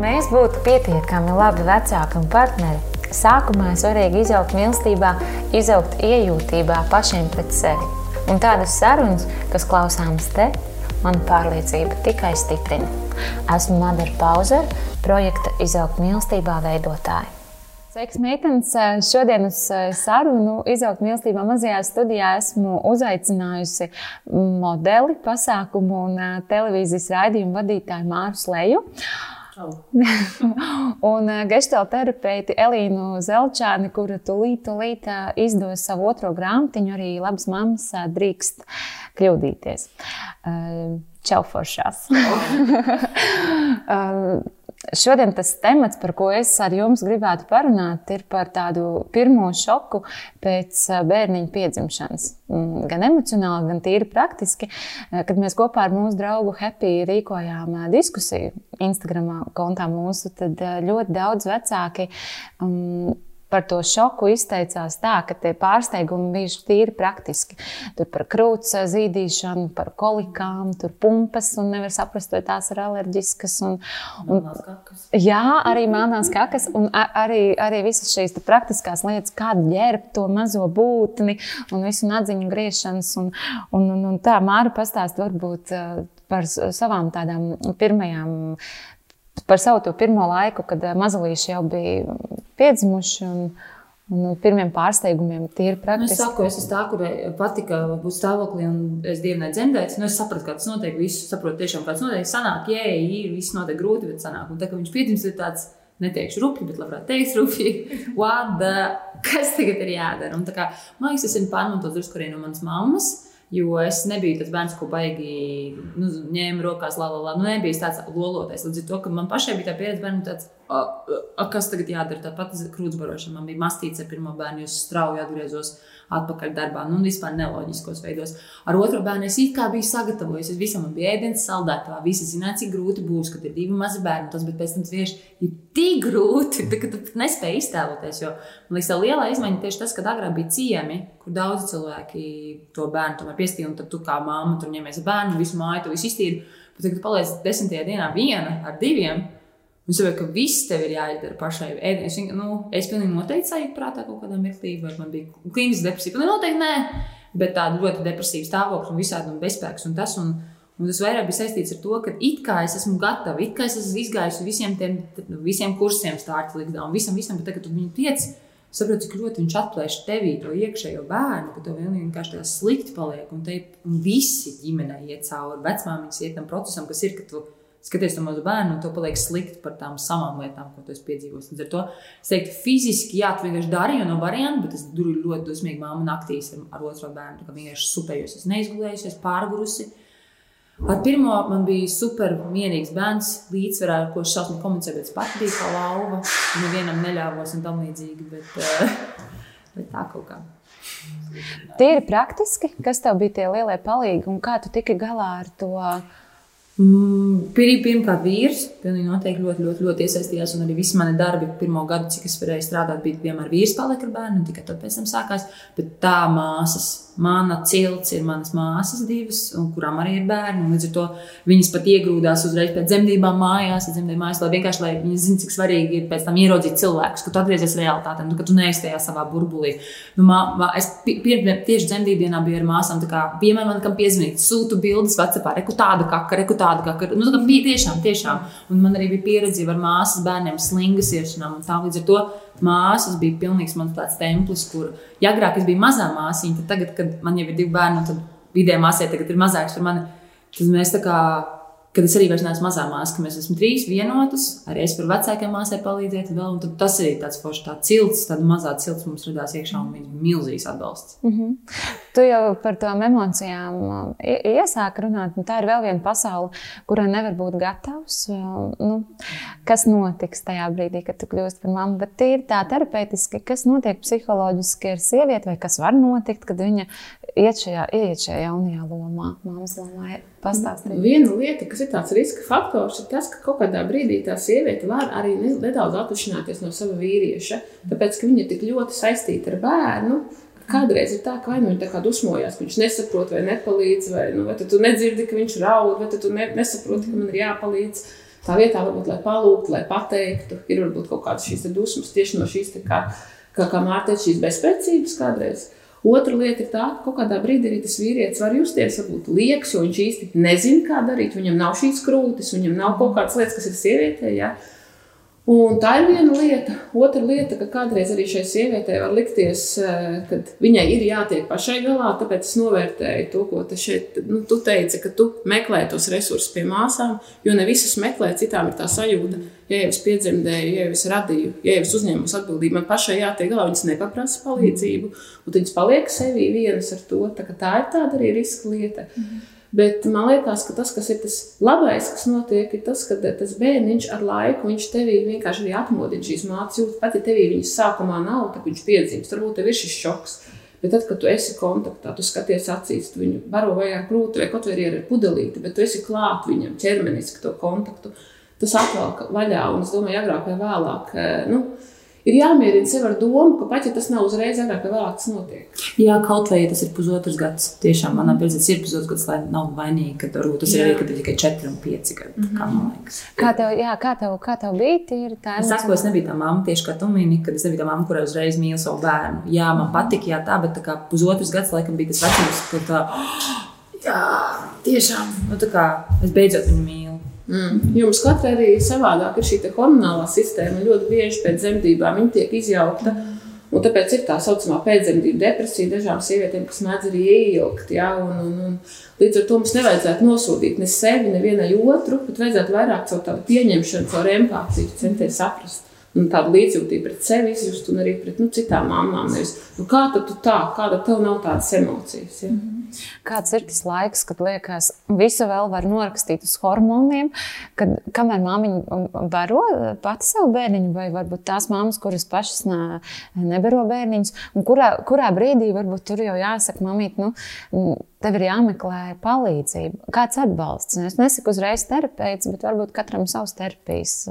mēs būtu pietiekami labi vecāki un partneri, sākumā svarīgi izaugt mīlestībā, izaugt iejūtībā pašiem pret sevi. Un tādas sarunas, kas klausāmas te, man pārliecība tikai stiprina. Esmu Madara Pauzera, projekta Izaugt mīlestībā veidotāja. Sveiks, meitenes! Šodien uz sarunu Izaugt mīlestībā mazajā studijā esmu uzaicinājusi modeli, pasākumu un televīzijas raidījumu vadītāju Māru Sleju. un gestalt terapeiti Elīnu Zelčāni, kura tūlīt, tūlīt izdos savu otro grāmatiņu, arī labas mammas drīkst kļūdīties. Čau, foršās! Šodien tas temats, par ko es ar jums gribētu parunāt, ir par tādu pirmo šoku pēc bērniņa piedzimšanas. Mm, gan emocionāli, gan tīri praktiski. Kad mēs kopā ar mūsu draugu Happy rīkojām diskusiju Instagram kontā mūsu, tad ļoti daudz vecāki um, par to šoku izteicās tā, ka tie pārsteigumi bija tīri praktiski. Tur par krūts zīdīšanu, par kolikām, tur pumpas, un nevar saprast, vai tās ir alerģiskas. Un, un, jā, arī mānās kakas, un arī, arī visas šīs praktiskās lietas, kā ģērbt to mazo būtni un visu nadziņu griešanas. Un, un, un, un tā Māra pastāst varbūt par savām tādām pirmajām par savu to pirmo laiku, kad mazulīši jau bija piedzimuši. Un, Un pirmiem pārsteigumiem tie ir praktiski. Nu, es saku, es esmu tā, kurai patika būt stāvoklī, un es dievnē dzemdēju. Nu, es sapratu, kā tas notiek. Visu saprotu, tiešām kāds notiek. Sanāk, jē, ir, viss notiek grūti, bet sanāk. Un tā, ka viņš piedzimst, ir tāds, neteikšu rupji, bet labprāt teiks rupji. What the? Kas tagad ir jādara? Un tā kā, man liekas, tas ir pārmantots drusku arī no manas mammas. Jo es nebiju tas bērns, ko baigi nu, ņēma rokās, la, la, la. Nu, nebija tāds lolotais. Līdz ar to, ka man pašai bija tā pieredze, bērnam tāds, a, a, kas tagad jādara. Tāpat krūtsbarošana man bija mastīts ar pirmo bērnu, jo es strauji atgriezos atpakaļ darbā. Nu, vispār neloģiskos veidos. Ar otro bērnu es kā biju sagatavojis. Es visam bija ēdienas saldētavā. Visi zināja, cik grūti būs, kad ir divi mazi bērni. Tas, bet pēc tam tieši ir tik grūti, ka tu nespēji iztēloties. Jo man liekas, tā lielā izmaiņa tieši tas, ka agrāk bija ciemi, kur daudz cilvēki to bērnu tomēr piestīja. Un tad tu kā mamma tur ņemies bērnu, visu māju, tu visu iztīri. Bet, kad tu paliec desmitajā dienā viena ar diviem, es saprotu, ka viss tev ir jāizdara pašai. Es, nu, es pilnīgi noteikti sajūtu prātā kaut kādā mirklī, vai man bija klīniska depresija. Pilnīgi noteikti nē, bet tāda ļoti depresīva stāvokļa un visādi un bezspēks un tas. Un, un tas vairāk bija saistīts ar to, ka it kā es esmu gatava, it kā es esmu izgājusi visiem tiem visiem kursiem, stārķi likdā un visam, visam, bet tagad tu viņu tiec. Saprotu, cik ļoti viņš atplēš tevī to iekšējo bērnu, ka tev vienkārši tā slikti paliek. Un, te, un visi ģimenē iet cauri, vecmāmiņas iet tam procesam, kas ir, ka tu skaties to mazu bērnu, un to paliek slikti par tām savām lietām, ko tu esi piedzīvojis. Līdz ar to es teiktu, fiziski, jā, tu vienkārši dari, jo no varianta, bet es tur ļoti dusmīgi māmu naktīs ar, ar otro bērnu. Kā vienkārši supējos, es neizgulējusies, pārgurusi. Ar pirmo man bija super vienīgs bērns, līdzsvarā, ar ko es šausmīgi komunicēju, bet es pati biju kā lauva. Nevienam neļāvos un tam līdzīgi, bet, uh, bet tā kaut kā. Tīri praktiski, kas tev bija tie lielie palīgi un kā tu tiki galā ar to? Mm, pirmkārt, vīrs pilnīgi noteikti ļoti, ļoti, ļoti iesaistījās. Un arī visi mani darbi, pirmo gadu, cik es varēju strādāt, bija vienmēr vīrs palika ar bērnu, un tikai tad pēc tam sākās. Bet tā māsas Mana cilts ir manas māsas divas, kurām arī ir bērni. Līdz ar to viņas pat iegrūdās uzreiz pēc dzemdībām mājās, dzemdību mājās, lai vienkārši lai viņi zinātu, cik svarīgi ir pēc tam ieraudzīt cilvēkus, ka tu atgriezies realitātē, nu, ka tu neesi tajā savā burbulī. Nu, mā, mā, es pirmie, tieši dzemdību dienā biju ar māsām, kā vienmēr man kam piezvanīt, sūtu bildes Whatsappā, reku tādu kaka, reku tādu kaka. Nu, tā bija tiešām, tiešām. Un man arī bija pieredze ar māsas bērniem slingas iešanām un tā līdz ar to māsas bija pilnīgs mans tāds templis, kur, ja agrāk es biju mazā māsīņa, tad tagad, kad man jau ir divi bērni, tad vidējā māsē tagad ir mazāks par mani, tad mēs tā kā kad es arī vairs neesmu mazā māsā, ka mēs esam trīs vienotas, arī es par vecākajām māsai palīdzēt. Vēl, tas arī tāds foršs, tā cilts, tāda mazā cilts mums radās iekšā un viņa milzīgs atbalsts. Mm -hmm. Tu jau par tām emocijām uh, iesāki runāt, un tā ir vēl viena pasaule, kurai nevar būt gatavs. Uh, nu, kas notiks tajā brīdī, kad tu kļūsi par mammu? Bet tīri tā terapeitiski, kas notiek psiholoģiski ar sievieti, vai kas var notikt, kad viņa iet šajā, iet šajā jaunajā lomā, mammas lomā? Pastāstīt. Viena lieta, kas ir tāds riska faktors, ir tas, ka kaut kādā brīdī tā sieviete var arī nedaudz atšķirties no sava vīrieša. Tāpēc, ka viņa ir tik ļoti saistīta ar bērnu. Kādreiz ir tā, ka vai nu viņš tā kā dusmojās, ka viņš nesaprot vai nepalīdz, vai, nu, vai tu nedzirdi, ka viņš raud, vai tu ne, nesaproti, ka man ir jāpalīdz. Tā vietā varbūt, lai palūgtu, lai pateiktu, ir varbūt kaut kādas šīs dusmas tieši no šīs, kā, kā, kā Mārtiņa, šīs bezspēcības kādreiz. Otra lieta ir tā, ka kaut kādā brīdī arī tas vīrietis var justies, varbūt liekas, jo viņš īsti nezina, kā darīt. Viņam nav šīs krūtis, viņam nav kaut kādas lietas, kas ir sievietē. Ja? Un tā ir viena lieta. Otra lieta, ka kādreiz arī šai sievietei var likties, eh, ka viņai ir jātiek pašai galā. Tāpēc es novērtēju to, ko tu šeit nu, tu teici, ka tu meklē tos resursus pie māsām, jo ne visas meklē, citām ir tā sajūta, ja jau es piedzemdēju, ja jau es radīju, ja jau es uzņēmu atbildību, man pašai jātiek galā, viņas nepaprasa palīdzību, un viņas paliek sevī vienas ar to. Tā, tā ir tāda arī riska lieta. Mm -hmm. Bet man liekas, ka tas, kas ir tas labais, kas notiek, ir tas, ka tas bērniņš ar laiku viņš tevī vienkārši arī atmodina šīs mācības jūtas. Pat ja tevī viņas sākumā nav, tad viņš piedzimst. Varbūt tev ir šis šoks. Bet tad, kad tu esi kontaktā, tu skaties acīs, tu viņu baro vai ar krūti, vai kaut arī ar pudelīti, bet tu esi klāt viņam ķermeniski to kontaktu. Tas atvelk vaļā, un es domāju, agrāk vai vēlāk. Eh, nu, ir jāmierina sev ar domu, ka pat ja tas nav uzreiz, agrāk vai vēlāk tas notiek. Jā, kaut vai ja tas ir pusotrs gads. Tiešām manā pieredzē ir pusotrs gads, lai nav vainīgi, ka varbūt tas jā. ir arī kad ir tikai 4 un 5 gadi. Mm -hmm. Kā man liekas. Kā tev, jā, kā tev, kā tev bija? Ir tā, es saku, es nebiju tā mamma tieši kā tu mini, kad es nebiju tā mamma, kurai uzreiz mīl savu bērnu. Jā, man patika, jā, tā, bet tā kā pusotrs gads laikam bija tas vecums, kad tā, jā, tiešām, nu tā kā es beidzot viņu mīlu. Mm. Jums katrai arī savādāk ir šī hormonālā sistēma. Ļoti bieži pēc dzemdībām viņa tiek izjaukta. Un tāpēc ir tā saucamā pēcdzemdību depresija dažām sievietēm, kas mēdz arī ieilgt. Ja? Un, un, un, līdz ar to mums nevajadzētu nosodīt ne sevi, ne vienai otru, bet vajadzētu vairāk caur tādu pieņemšanu, caur empātiju, censties saprast un tādu līdzjūtību pret sevi izjust, un arī pret nu, citām mamām. Nevis, nu, kā tad tu tā, kāda tev nav tādas emocijas? Ja? Mm -hmm. Kāds ir tas laiks, kad liekas, visu vēl var norakstīt uz hormoniem, kad kamēr māmiņa baro pati savu bērniņu, vai varbūt tās māmas, kuras pašas ne, nebaro bērniņus, un kurā, kurā brīdī varbūt tur jau jāsaka, mamīt, nu, tev ir jāmeklē palīdzība, kāds atbalsts. Es nesaku uzreiz terapeits, bet varbūt katram savs terapijas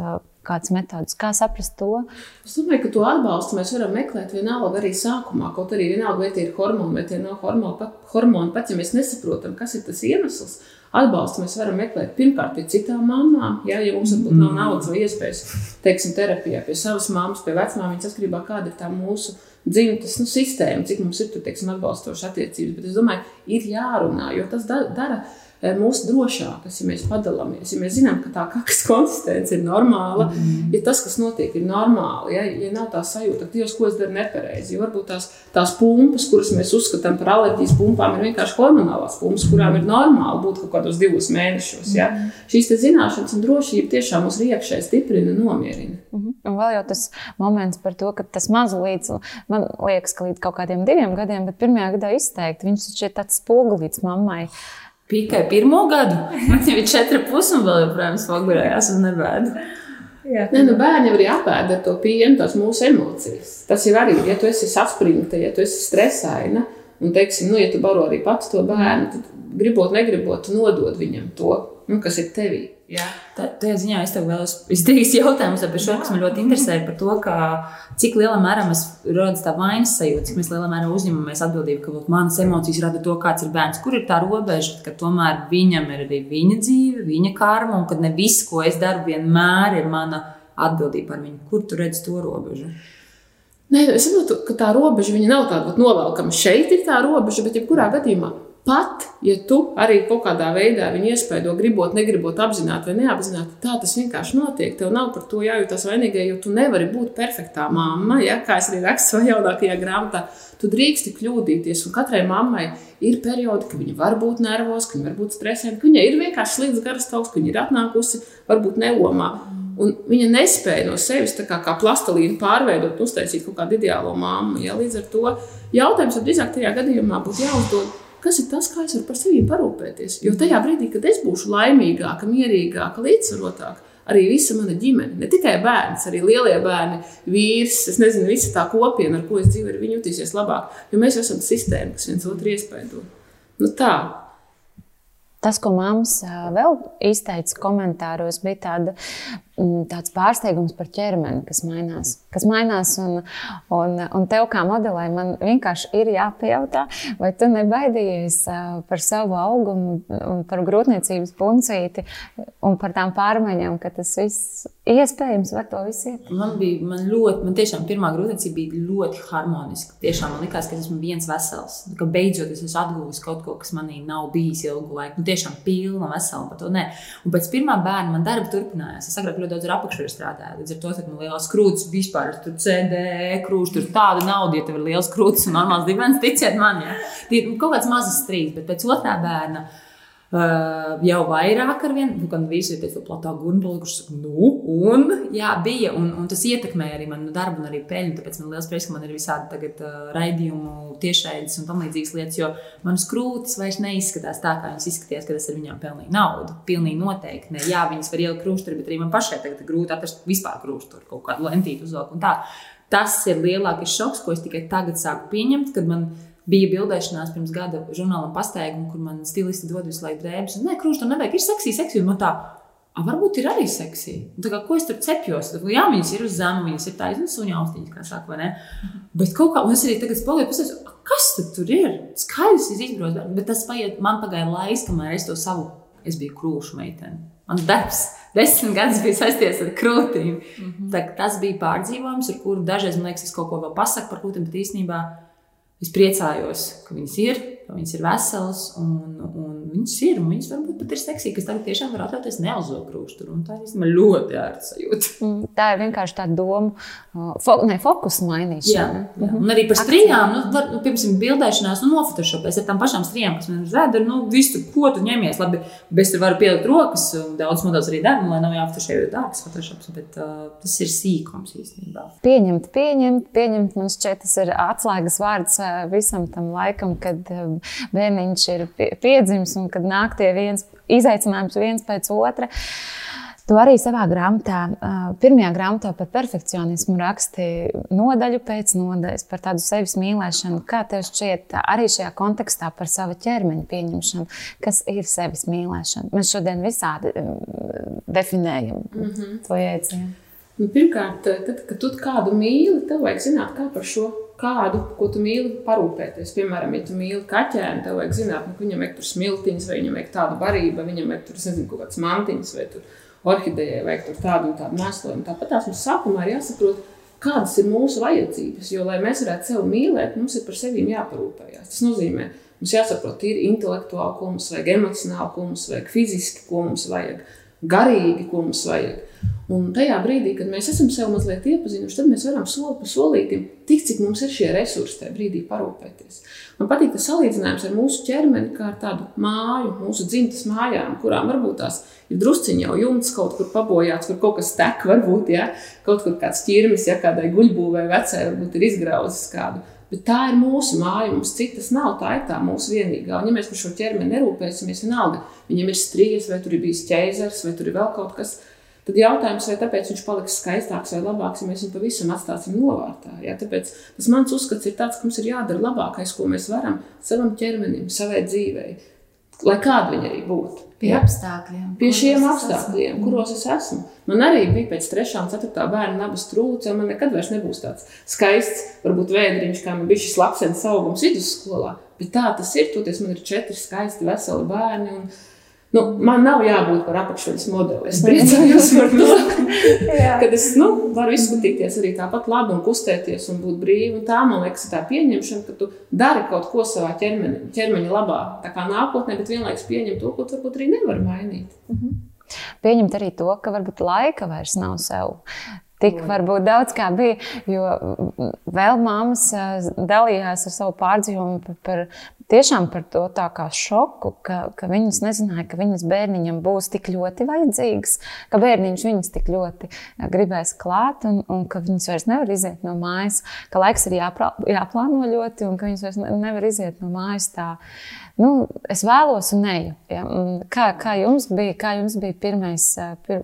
kādas metodas, kā saprast to? Es domāju, ka to atbalstu mēs varam meklēt vienalga arī sākumā. Kaut arī vienalga, vai tie ir hormoni vai tie nav hormoni. Pat, hormoni, pat ja mēs nesaprotam, kas ir tas iemesls, atbalstu mēs varam meklēt pirmkārt pie citām mamām. Ja, ja mums varbūt nav naudas vai iespējas, teiksim, terapijā pie savas mammas, pie vecmāmiņas, atkarībā kāda ir tā mūsu dzimtas nu, sistēma, cik mums ir tur, teiksim, atbalstošas attiecības. Bet es domāju, ir jārunā, jo tas dara. dara Eh, mūsu drošākas, ja mēs padalāmies, ja mēs zinām, ka tā kakas konsistence ir normāla, mm. ja tas, kas notiek, ir normāli, ja, ja nav tā sajūta, ka Dievs, ko es daru nepareizi, ja varbūt tās, tās pumpas, kuras mēs uzskatām par alerģijas pumpām, ir vienkārši hormonālās pumpas, kurām ir normāli būt kaut kādos divos mēnešos. Ja. Mm. Šīs zināšanas un drošība tiešām mūs iekšēji stiprina un nomierina. Mm -hmm. Un vēl jau tas moments par to, ka tas mazulīts, man liekas, ka līdz kaut kādiem diviem gadiem, bet pirmajā gadā izteikti, viņš taču ir tāds spogulīts mammai. Tikai pirmo gadu. Man jau ir četri pusi, un vēl joprojām smagurējās un nebēdu. Jā, Nē, nu bērni arī apēda to pienu, tās mūsu emocijas. Tas jau arī, ja tu esi saspringta, ja tu esi stresaina, un, teiksim, nu, ja tu baro arī pats to bērnu, tad gribot, negribot, nodod viņam to, nu, kas ir tevī. Jā. Tā, tajā ziņā es tev vēlos izdarīt jautājumus par šo, kas man ļoti interesē, par to, ka, cik lielā mērā mēs rodas tā vainas sajūta, cik mēs lielā mērā uzņemamies atbildību, ka lūk, manas emocijas rada to, kāds ir bērns, kur ir tā robeža, ka tomēr viņam ir arī viņa dzīve, viņa karma, un ka ne viss, ko es daru, vienmēr ir mana atbildība par viņu. Kur tu redzi to robežu? Nē, es saprotu, ka tā robeža nav tāda novelkama. Šeit ir tā robeža, bet jebkurā gadījumā Pat, ja tu arī kaut kādā veidā viņu iespaido, gribot, negribot, apzināti vai neapzināti, tā tas vienkārši notiek. Tev nav par to jājūtas vainīgai, jo tu nevari būt perfektā mamma. Ja? Kā es arī rakstu savā jaunākajā grāmatā, tu drīksti kļūdīties. Un katrai mammai ir periodi, kad viņa var būt nervos, ka viņa var būt stresēta, ka viņai ir vienkārši slikts garastāvs, ka viņa ir atnākusi varbūt neomā. Un viņa nespēja no sevis kā, kā plastelīnu pārveidot, uztaisīt kaut kādu ideālo māmu. Ja? Līdz ar to jautājums drīzāk tajā gadījumā būtu jāuzdod kas ir tas, kā es varu par sevi parūpēties. Jo tajā brīdī, kad es būšu laimīgāka, mierīgāka, līdzsvarotāka, arī visa mana ģimene, ne tikai bērns, arī lielie bērni, vīrs, es nezinu, visa tā kopiena, ar ko es dzīvoju, viņi jutīsies labāk. Jo mēs esam sistēma, kas viens otru iespaido. Nu tā. Tas, ko māmas vēl izteica komentāros, bija tāda tāds pārsteigums par ķermeni, kas mainās. Kas mainās un, un, un tev kā modelē man vienkārši ir jāpajautā, vai tu nebaidījies par savu augumu, par grūtniecības puncīti un par tām pārmaiņām, ka tas viss iespējams var to visu iet. Man bija man ļoti, man tiešām pirmā grūtniecība bija ļoti harmoniska. Tiešām man likās, ka esmu viens vesels. Ka beidzot es esmu atguvis kaut ko, kas manī nav bijis ilgu laiku. Nu, tiešām pilna vesela par to. Nē. Un pēc pirmā bērna man darba turpinājās. Es agrāk ļoti daudz ar apakšu strādāju. Līdz ar to man liels krūtis vispār tur CDE krūtis, tur tāda nauda, ja tev ir liels krūtis un normāls divens, ticiet man, ja. Tie ir kaut kāds mazs strīds, bet pēc otrā bērna. Uh, jau vairāk ar vienu, nu, gan visi ir tādi platā gurnboli, kurš saka, nu, un, jā, bija, un, un tas ietekmēja arī manu darbu un arī peļņu, tāpēc man liels prieks, ka man ir visādi tagad uh, raidījumu, tiešraides un tam līdzīgas lietas, jo manas krūtis vairs neizskatās tā, kā viņas izskatījās, kad es ar viņām pelnīju naudu. Pilnīgi noteikti, ne, jā, viņas var ielikt krūšturī, bet arī man pašai tagad ir grūti atrast vispār krūšturu, kaut kādu lentītu uzvilkt un tā. Tas ir lielākais šoks, ko es tikai tagad sāku pieņemt, kad man bija bildēšanās pirms gada žurnālam pasteiguma, kur man stilisti dod visu laiku drēbes. Nē, krūtis tur nevajag, ir seksīgi, seksīgi. Man tā, A, varbūt ir arī seksīgi. Tā kā, ko es tur cepjos? Tad, jā, viņas ir uz zemes, viņas ir tādas nu, suņa austiņas, kā saka, vai ne? Bet kaut kā, un es arī tagad spēlēju, pasakos, kas tur ir? Skaidrs, es izbraucu, bet tas paiet, man pagāja laiks, kamēr es to savu, es biju krūšu meitene. Mans darbs desmit gadus bija saistīts ar krūtīm. Mm -hmm. Tā, tas bija pārdzīvojums, ar kuru dažreiz man liekas, es kaut ko vēl pasaku par krūtīm, bet īstenībā es priecājos, ka viņas ir, viņas ir veselas un, un viņas ir. Un viņas varbūt pat ir seksīgas, kas tagad tiešām var atļauties neuzvilkt krūšturu. Tā ir īstenībā ļoti ērta sajūta. Mm, tā ir vienkārši tā doma, fo, ne, fokusu mainīšana. Jā, jā. Un arī par strijām, nu, var, nu, piemēram, bildēšanās, nu, nofotošopēs ar tām pašām strijām, kas man ir uz vēdera, nu, visu, ko tu ņemies. Labi, bet es varu pielikt rokas, daudz modelis arī dara, lai nav jāfotošē, jo dārgs fotoshops, bet uh, tas ir sīkums īstenībā. Pieņemt, pieņemt, pieņemt, man šķiet, tas ir atslēgas vārds visam tam laikam, kad bērniņš ir piedzimis un kad nāk tie viens izaicinājums viens pēc otra. Tu arī savā grāmatā, pirmajā grāmatā par perfekcionismu raksti nodaļu pēc nodaļas, par tādu sevis mīlēšanu. Kā tev šķiet, arī šajā kontekstā par savu ķermeņa pieņemšanu, kas ir sevis mīlēšana? Mēs šodien visādi definējam mm -hmm. to jēdzienu. Nu, pirmkārt, tad, kad tu kādu mīli, tev vajag zināt, kā par šo kādu, ko tu mīli, parūpēties. Piemēram, ja tu mīli kaķēnu, tev vajag zināt, nu, viņam vajag tur smiltiņas, vai viņam vajag tādu barību, viņam vajag tur, nezinu, kaut kāds mantiņas, vai tur orhidejai vajag tur tādu un tādu mēslojumu. Tāpat tās mums sākumā ir jāsaprot, kādas ir mūsu vajadzības. Jo, lai mēs varētu sevi mīlēt, mums ir par sevi jāparūpējas. Tas nozīmē, mums jāsaprot, ir intelektuāli, ko mums vajag, emocionāli, ko mums vajag, fiziski, ko mums vajag, garīgi, ko mums vajag. Un tajā brīdī, kad mēs esam sev mazliet iepazinuši, tad mēs varam soli pa solītam tik, cik mums ir šie resursi tajā brīdī parūpēties. Man patīk tas salīdzinājums ar mūsu ķermeni, kā ar tādu māju, mūsu dzimtas mājām, kurām varbūt tās ir drusciņi jau jumts kaut kur pabojāts, kur kaut kas tek, varbūt, ja kaut kur kāds ķirmis, ja kādai guļbūvē vecai varbūt ir izgrauzis kādu. Bet tā ir mūsu māja, mums citas nav. Tā ir tā mūsu vienīgā. Un, ja mēs par šo ķermeni nerūpēsimies, vienalga, viņam ir strīds, vai tur ir bijis ķēzars, vai tur ir vēl kaut kas tāds Tad jautājums, vai tāpēc viņš paliks skaistāks vai labāks, ja mēs viņu pavisam atstāsim novārtā. Ja? Tāpēc tas mans uzskats ir tāds, ka mums ir jādara labākais, ko mēs varam savam ķermenim, savai dzīvei, lai kāda viņa arī būtu. Pie ja? apstākļiem. Pie šiem apstākļiem, esmu. kuros es esmu. Man arī bija pēc 3. un 4. bērna nabas trūce, un man nekad vairs nebūs tāds skaists, varbūt vēdriņš, kā man bija šis lapsens augums vidusskolā. Bet tā tas ir, toties man ir četri skaisti, veseli bērni. Un, Nu, man nav jābūt par apakšveļas modeli. Es priecājos par to, ka es nu, varu izskatīties arī tāpat labi un kustēties un būt brīvi. Un tā, man liekas, tā pieņemšana, ka tu dari kaut ko savā ķermeni, ķermeņa labā, tā kā nākotnē, bet vienlaikus pieņem to, ko tu varbūt arī nevar mainīt. Mm -hmm. Pieņemt arī to, ka varbūt laika vairs nav sev tik varbūt daudz kā bija. Jo vēl māmas dalījās ar savu pārdzīvojumu par, par, tiešām par to tā kā šoku, ka, ka viņas nezināja, ka viņas bērniņam būs tik ļoti vajadzīgs, ka bērniņš viņas tik ļoti gribēs klāt un, un ka viņas vairs nevar iziet no mājas, ka laiks ir jāplā, jāplāno ļoti un ka viņas vairs nevar iziet no mājas tā nu, es vēlos un eju. Ja? Kā, kā jums bija? Kā jums bija pirmais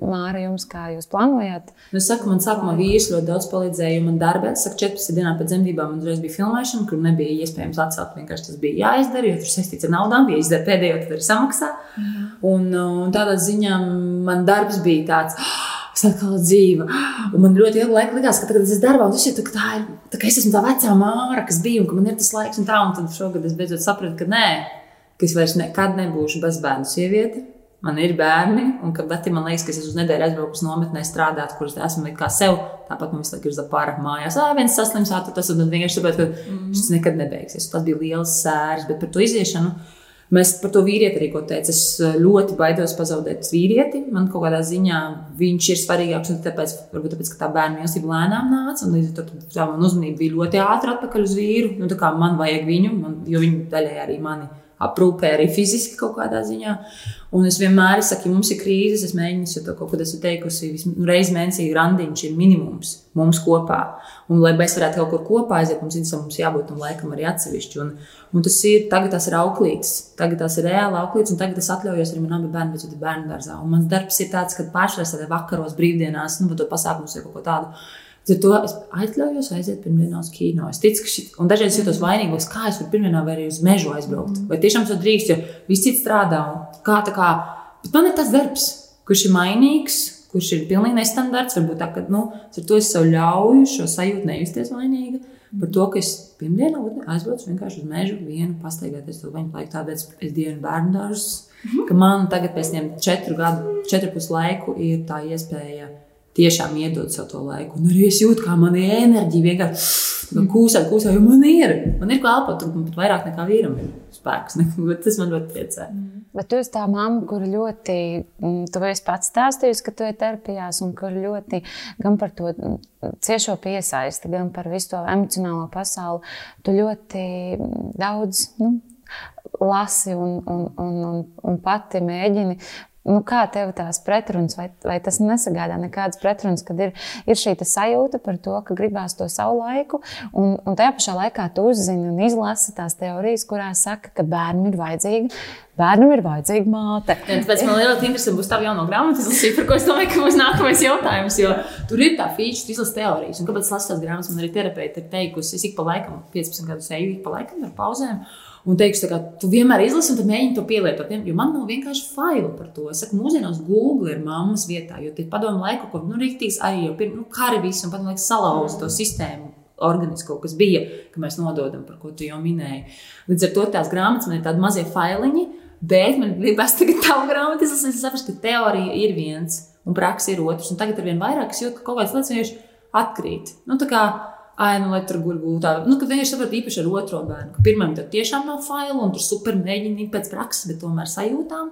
māra, jums, kā jūs plānojāt? Nu, es saku, man sākumā vīrs ļoti daudz palīdzēja, man darbā, es saku, 14 dienā pēc dzemdībām man uzreiz bija filmēšana, kur nebija iespējams atcelt, vienkārši tas bija jāizdara, jo tur saistīts ar naudām, ja izdara pēdējo, tad arī samaksā. Mm. Un, un tādā ziņā man darbs bija tāds. Oh, es atkal dzīvo. Un man ļoti ilgu laiku likās, ka tagad es esmu darbā, un tas ir tā, tā, ir, tā ka es esmu tā vecā māra, kas bija, un ka man ir tas laiks un tā. Un tad šogad es beidzot sapratu, ka nē, ka es vairs nekad nebūšu bezbērnu sieviete. Man ir bērni, un ka Beti man liekas, ka es uz nedēļu aizbraucu nometnē strādāt, kuras esmu kā sev. Tāpat visu laiku ir zapāra mājās. Ah, viens saslims, tas ir vienkārši tāpēc, ka mm. šis nekad nebeigsies. Tas bija liels sērs, bet par to iziešanu Mēs par to vīrieti arī ko teicu. Es ļoti baidos pazaudēt vīrieti. Man kaut kādā ziņā viņš ir svarīgāks. Tāpēc, varbūt tāpēc, ka tā bērnu mīlestība lēnām nāca. Un līdz ar to tā man uzmanība bija ļoti ātri atpakaļ uz vīru. Nu, man vajag viņu, man, jo viņi daļai arī mani aprūpē arī fiziski kaut kādā ziņā. Un es vienmēr saku, ja mums ir krīzes, es mēģinu to kaut ko esmu teikusi. Reizes mēnesī randiņš ir minimums mums kopā. Un, lai mēs varētu kaut kur kopā aiziet, mums, mums jābūt tam laikam arī atsevišķi. Un, Un tas ir, tagad tas ir auklītis, tagad tas ir reāli auklītis, un tagad es atļaujos arī manam bērnam, bet bērnu dārzā. Un mans darbs ir tāds, ka pāršķirās tādā vakaros, brīvdienās, nu, to pasākumus vai kaut ko tādu. Tad to es atļaujos aiziet pirmdienā uz kino. Es ticu, ka šī, un dažreiz jūtos vainīgos, kā es varu pirmdienā vai arī uz mežu aizbraukt. Mm. Vai tiešām tas drīkst, jo viss cits strādā. Kā, kā, bet man ir tas darbs, kurš ir mainīgs, kurš ir pilnīgi nestandarts. Varbūt tā, ka nu, ar to es sev ļauju šo sajūtu nejusties vainīga par to, ka es pirmdienā aizbraucu vienkārši uz mežu, vienu pastaigāties to viņu laiku, tāpēc es dienu bērnu dārzus, mm -hmm. man tagad pēc tiem četru gadu, četru pus laiku ir tā iespēja tiešām iedot sev to laiku. Un arī es jūtu, kā man ir enerģija vienkārši kūsēt, kūsēt, jo man ir, man ir ko elpot, un pat vairāk nekā vīram ir spēks. Tas man ļoti priecē. Mm. Bet tu esi tā mamma, kur ļoti, mm, tu esi pats stāstījusi, ka tu esi terapijās, un kur ļoti gan par to mm, ciešo piesaisti, gan par visu to emocionālo pasauli. Tu ļoti daudz nu, lasi un, un, un, un, un pati mēģini Nu, kā tev tās pretrunas, vai, vai tas nesagādā nekādas pretrunas, kad ir, ir šī sajūta par to, ka gribās to savu laiku, un, un tajā pašā laikā tu uzzini un izlasi tās teorijas, kurās saka, ka bērnam ir vajadzīga. Bērnam ir vajadzīga māte. Ja, tāpēc man ļoti interesanti būs tā jauna grāmata, izlasīt, par ko es domāju, ka būs nākamais jautājums. Jo tur ir tā feature, tu izlasi teorijas. Un kāpēc es lasu tās grāmatas, man arī terapeiti ir teikusi, es ik pa laikam, 15 gadus eju, ik pa laikam ar pauzēm un teikšu, ka tu vienmēr izlasi, un tad mēģini to pielietot. Jo man nav vienkārši failu par to. Es saku, mūsdienās Google ir mammas vietā, jo tie padomu laiku, ko nu, rīktīs arī jau pirms nu, kara visu, un padomu laiku salauza to sistēmu. Organisko, kas bija, ka mēs nododam, par ko tu jau minēji. Līdz ar to tās grāmatas man ir tādi mazie failiņi, bet man gribas tagad tavu grāmatu izlasīt, saprast, ka teorija ir viens un praksa ir otrs. Un tagad ar vien vairāk es jūtu, ka kaut kādas lietas vienkārši atkrīt. Nu, tā kā ai, nu, lai tur gūtu tādu, nu, ka vienkārši saprot īpaši ar otro bērnu, ka pirmam tur tiešām nav failu, un tur super mēģini pēc prakses, bet tomēr sajūtām.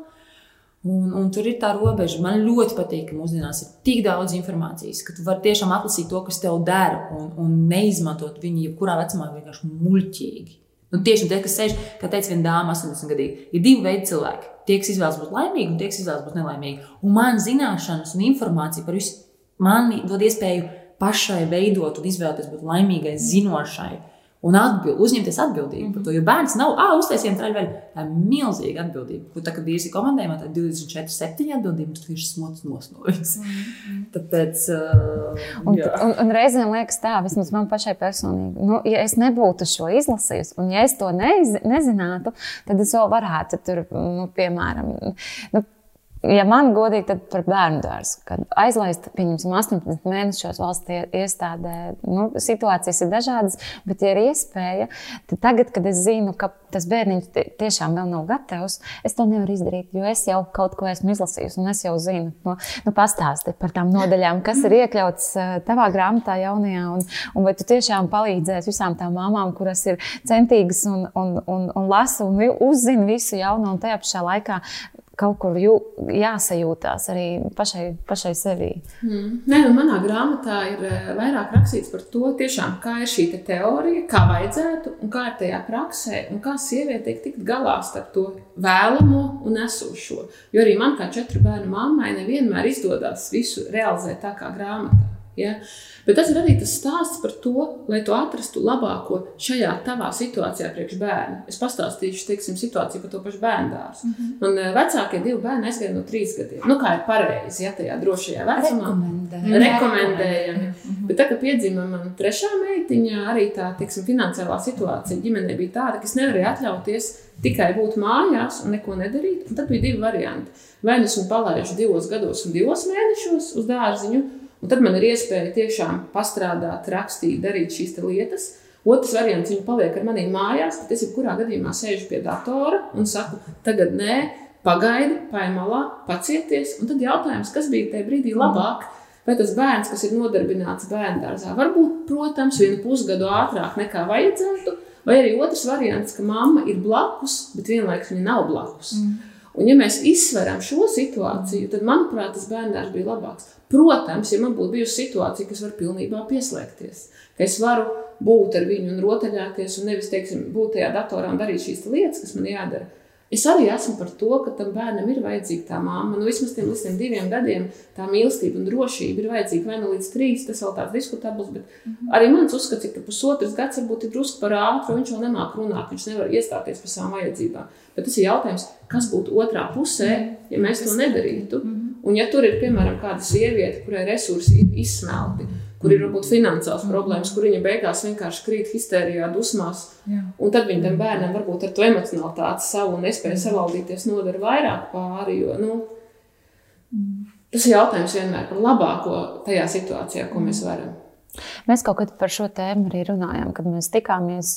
Un, un tur ir tā robeža. Man ļoti patīk, ka mūsdienās ir tik daudz informācijas, ka tu vari tiešām atlasīt to, kas tev dara, un, un neizmantot viņu jebkurā vecumā vienkārši muļķīgi. Nu, tieši tie, kas sēž, kā teica viena dāma, 80 gadīgi, ir divi veidi cilvēki. Tie, kas izvēlas būt laimīgi, un tie, kas izvēlas būt nelaimīgi. Un man zināšanas un informācija par visu man dod iespēju pašai veidot un izvēlēties būt laimīgai, zinošai. Un atbild, uzņemties atbildību mm -hmm. par to. Jo bērns nav, ah, uztaisījām traļveļu. Tā ir milzīga atbildība. Kur tā, kad vīrs ir komandējumā, tā ir 24, 7 atbildība, tad viņš smots nosnovis. Mm -hmm. Tāpēc. Uh, un, jā. un, un reizēm liekas tā, vismaz man pašai personīgi, nu, ja es nebūtu šo izlasījusi, un ja es to neiz, nezinātu, tad es vēl varētu tur, nu, piemēram, nu, Ja man godīgi, tad par bērnu dārzu, kad aizlaist, pieņemsim, 18 mēnešos valsts iestādē, nu, situācijas ir dažādas, bet, ja ir iespēja, tad tagad, kad es zinu, ka tas bērniņš tiešām vēl nav gatavs, es to nevaru izdarīt, jo es jau kaut ko esmu izlasījusi, un es jau zinu, nu, nu pastāsti par tām nodaļām, kas ir iekļauts tavā grāmatā jaunajā, un, un vai tu tiešām palīdzēsi visām tām mamām, kuras ir centīgas un, un, un, un lasa un uzzina visu jauno, un tajā pašā laikā kaut kur jū, jāsajūtās arī pašai, pašai sevī. Mm. Nē, nu, manā grāmatā ir eh, vairāk rakstīts par to, tiešām, kā ir šī te teorija, kā vajadzētu un kā ir tajā praksē, un kā sieviete tiek tikt galā starp to vēlamo un esošo. Jo arī man, kā četru bērnu mammai, nevienmēr izdodas visu realizēt tā kā grāmatā. Ja? Bet tas ir arī tas stāsts par to, lai tu atrastu labāko šajā tavā situācijā priekš bērna. Es pastāstīšu, teiksim, situāciju par to pašu bērnu dārzu. Mm -hmm. Man eh, vecākie divi bērni aizgāja no trīs gadiem. Nu, kā ir pareizi, ja tajā drošajā vecumā. Rekomendējami. Rekomendējami. Mm -hmm. Bet tā, kad piedzima mana trešā meitiņa, arī tā, teiksim, finansiālā situācija ģimenē bija tāda, ka es nevarēju atļauties tikai būt mājās un neko nedarīt. Un tad bija divi varianti. Vai nu es viņu palaidu divos gados un divos mēnešos uz dārziņu, Un tad man ir iespēja tiešām pastrādāt, rakstīt, darīt šīs lietas. Otrs variants, viņa paliek ar maniem mājās, tad es jebkurā gadījumā sēžu pie datora un saku, tagad nē, pagaidi, paņem malā, pacieties. Un tad jautājums, kas bija tajā brīdī labāk? Vai tas bērns, kas ir nodarbināts bērnu dārzā, varbūt, protams, vienu pusgadu ātrāk nekā vajadzētu, vai arī otrs variants, ka mamma ir blakus, bet vienlaikus viņa nav blakus. Mm. Un, ja mēs izsveram šo situāciju, tad, manuprāt, tas bērns bija labāks. Protams, ja man būtu bijusi situācija, kas var pilnībā pieslēgties, ka es varu būt ar viņu un rotaļāties, un nevis, teiksim, būt tajā datorā un darīt šīs lietas, kas man jādara. Es arī esmu par to, ka tam bērnam ir vajadzīga tā mamma. Nu, vismaz tiem līdz tiem diviem gadiem tā mīlestība un drošība ir vajadzīga. Vai nu līdz trīs, tas vēl tāds diskutabls, bet mm -hmm. arī mans uzskats ir, ka pusotrs gads varbūt ir drusku par ātru, viņš vēl nemāk runāt, viņš nevar iestāties par savām vajadzībām. Bet tas ir jautājums, kas būtu otrā pusē, ja mēs to nedarītu. -hmm. Un, ja tur ir piemēram kāda sieviete, kurai resursi ir izsmelti, kur ir varbūt finansiāls mm. problēmas, kur viņa beigās vienkārši krīt histērijā, dusmās, Jā. un tad viņa tam bērnam varbūt ar to emocionalitāti savu nespēju savaldīties nodara vairāk pāri. Jo, nu, tas ir jautājums vienmēr par labāko tajā situācijā, ko mēs varam. Mēs kaut kad par šo tēmu arī runājām, kad mēs tikāmies,